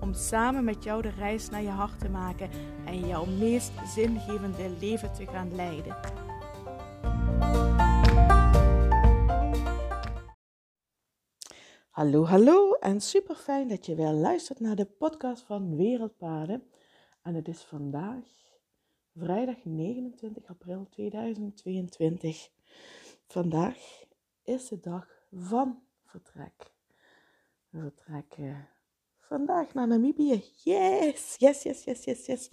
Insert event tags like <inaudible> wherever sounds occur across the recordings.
Om samen met jou de reis naar je hart te maken en jouw meest zingevende leven te gaan leiden. Hallo, hallo en super fijn dat je weer luistert naar de podcast van Wereldpaden. En het is vandaag vrijdag 29 april 2022. Vandaag is de dag van vertrek. We vertrekken vandaag naar Namibië. Yes, yes, yes, yes, yes, yes.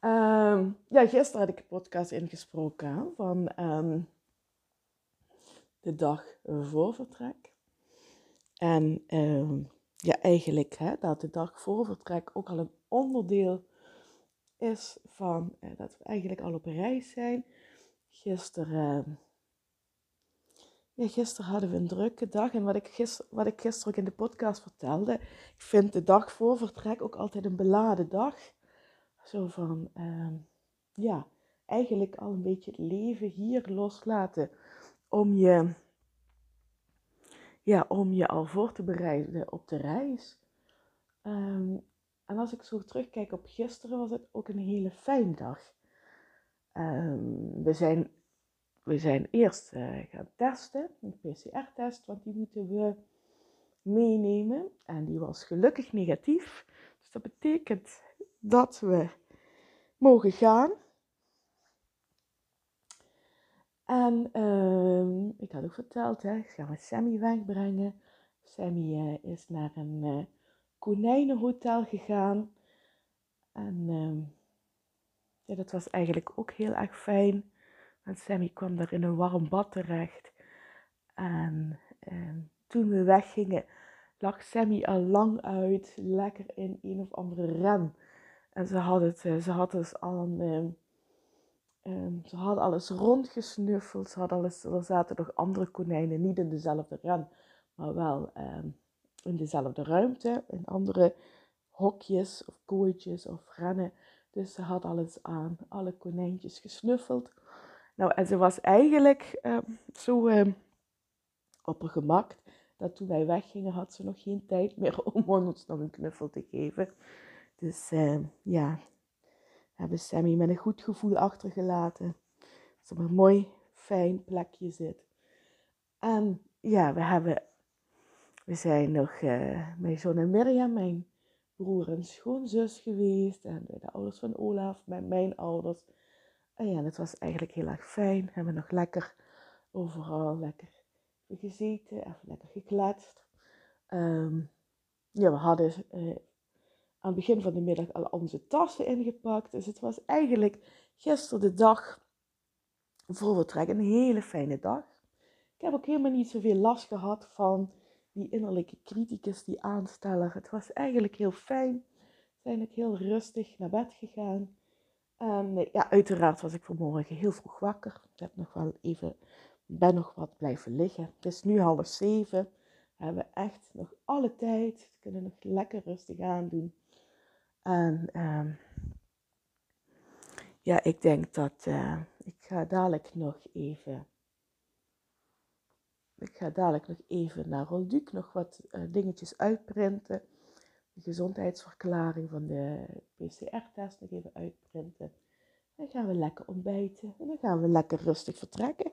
um, <laughs> ja, gisteren had ik een podcast ingesproken van um, de dag voor vertrek. En um, ja, eigenlijk hè, dat de dag voor vertrek ook al een onderdeel is van uh, dat we eigenlijk al op reis zijn. Gisteren ja, gisteren hadden we een drukke dag en wat ik, gister, wat ik gisteren ook in de podcast vertelde, ik vind de dag voor vertrek ook altijd een beladen dag. Zo van, uh, ja, eigenlijk al een beetje het leven hier loslaten om je, ja, om je al voor te bereiden op de reis. Um, en als ik zo terugkijk op gisteren, was het ook een hele fijne dag. Um, we zijn we zijn eerst uh, gaan testen, een PCR-test, want die moeten we meenemen. En die was gelukkig negatief. Dus dat betekent dat we mogen gaan. En uh, ik had ook verteld, hè, ik ga Sammy wegbrengen. Sammy uh, is naar een uh, konijnenhotel gegaan. En ehm, ja, dat was eigenlijk ook heel erg fijn. En Sammy kwam daar in een warm bad terecht. En, en toen we weggingen, lag Sammy al lang uit, lekker in een of andere rem. En ze had, het, eh, ze had dus al een, um, um, ze had alles rondgesnuffeld. Ze had alles, er zaten nog andere konijnen, niet in dezelfde ren, maar wel in dezelfde ruimte, in andere hokjes of kooitjes of rennen. Dus ze had alles aan, alle konijntjes gesnuffeld. Nou, en ze was eigenlijk uh, zo uh, gemak dat toen wij weggingen had ze nog geen tijd meer <laughs> om ons nog een knuffel te geven. Dus uh, ja, we hebben Sammy met een goed gevoel achtergelaten. Dat ze op een mooi, fijn plekje zit. En ja, we hebben, we zijn nog uh, met John en Mirjam, mijn broer en schoonzus geweest. En de ouders van Olaf, met mijn ouders. En ja, het was eigenlijk heel erg fijn. We hebben nog lekker overal lekker gezeten, even lekker gekletst. Um, ja, we hadden uh, aan het begin van de middag al onze tassen ingepakt. Dus het was eigenlijk gisteren de dag voor vertrek een hele fijne dag. Ik heb ook helemaal niet zoveel last gehad van die innerlijke criticus, die aansteller. Het was eigenlijk heel fijn. We zijn ook heel rustig naar bed gegaan. Um, ja, uiteraard was ik vanmorgen heel vroeg wakker. Ik heb nog wel even, ben nog wat blijven liggen. Het is nu half zeven. We hebben echt nog alle tijd. We kunnen nog lekker rustig aandoen. En um, ja, ik denk dat uh, ik ga dadelijk nog even. Ik ga dadelijk nog even naar Rolduc nog wat uh, dingetjes uitprinten gezondheidsverklaring van de PCR-test nog even uitprinten. Dan gaan we lekker ontbijten en dan gaan we lekker rustig vertrekken.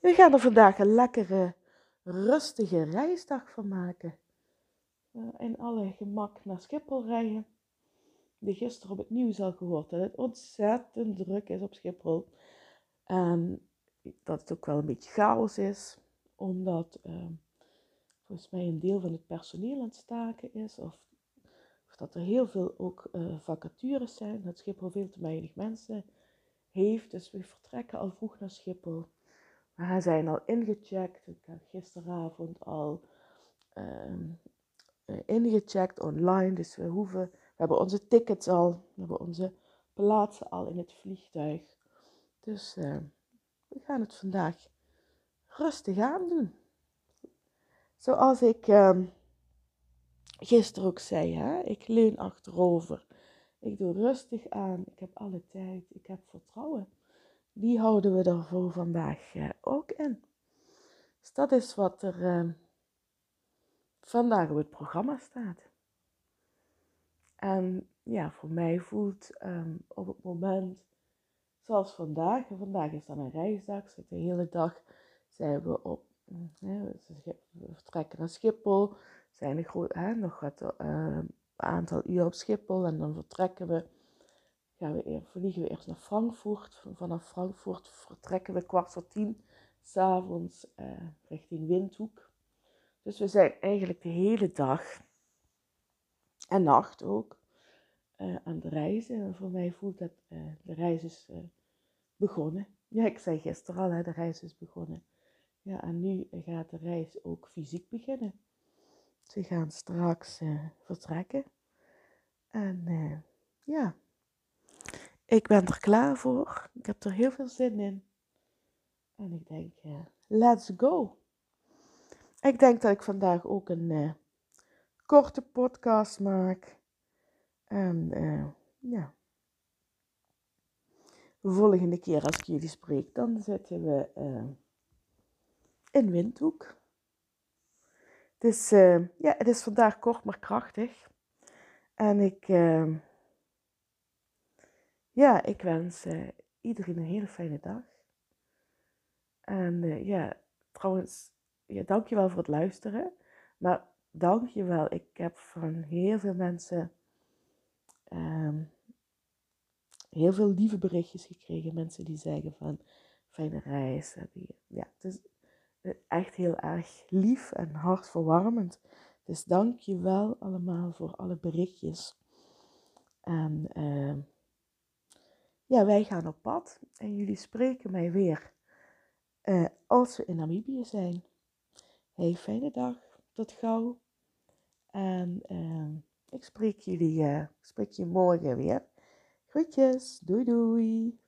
We gaan er vandaag een lekkere, rustige reisdag van maken. Uh, in alle gemak naar Schiphol rijden. Die gisteren op het nieuws al gehoord dat het ontzettend druk is op Schiphol. En dat het ook wel een beetje chaos is, omdat uh, volgens mij een deel van het personeel aan het staken is, of dat er heel veel ook uh, vacatures zijn. Dat Schiphol veel te weinig mensen heeft. Dus we vertrekken al vroeg naar Schiphol. We zijn al ingecheckt. Ik heb gisteravond al uh, ingecheckt online. Dus we hoeven, we hebben onze tickets al, we hebben onze plaatsen al in het vliegtuig. Dus uh, we gaan het vandaag rustig aan doen. Zoals ik uh, gisteren ook zei, hè? ik leun achterover. Ik doe rustig aan. Ik heb alle tijd. Ik heb vertrouwen. Die houden we er voor vandaag uh, ook in. Dus dat is wat er uh, vandaag op het programma staat. En ja, voor mij voelt um, op het moment, zoals vandaag, vandaag is dan een reisdag, de hele dag zijn we op, we vertrekken naar Schiphol, zijn hè, nog wat uh, aantal uur op Schiphol en dan vertrekken we, gaan we, vliegen we eerst naar Frankfurt. Vanaf Frankfurt vertrekken we kwart voor tien s'avonds uh, richting Windhoek. Dus we zijn eigenlijk de hele dag en nacht ook uh, aan de reizen. En voor mij voelt dat de reis is begonnen. Ja, ik zei gisteren al, hè, de reis is begonnen. Ja, en nu gaat de reis ook fysiek beginnen. Ze gaan straks vertrekken. En ja, ik ben er klaar voor. Ik heb er heel veel zin in. En ik denk, let's go. Ik denk dat ik vandaag ook een korte podcast maak. En ja. De volgende keer als ik jullie spreek, dan zitten we in Windhoek. Dus uh, ja, het is vandaag kort maar krachtig. En ik, ja, ik wens iedereen een hele fijne dag. En ja, trouwens, ja, dankjewel voor het luisteren. Maar dankjewel, ik heb van heel veel mensen um, heel veel lieve berichtjes gekregen. Mensen die zeggen van fijne reis. Die, ja, het is eh, echt heel erg lief en hartverwarmend. Dus dank je wel allemaal voor alle berichtjes. En uh, ja, wij gaan op pad en jullie spreken mij weer uh, als we in Namibië zijn. Hey, fijne dag. Tot gauw. En uh, ik spreek jullie, spreek je morgen weer. Groetjes, doei doei.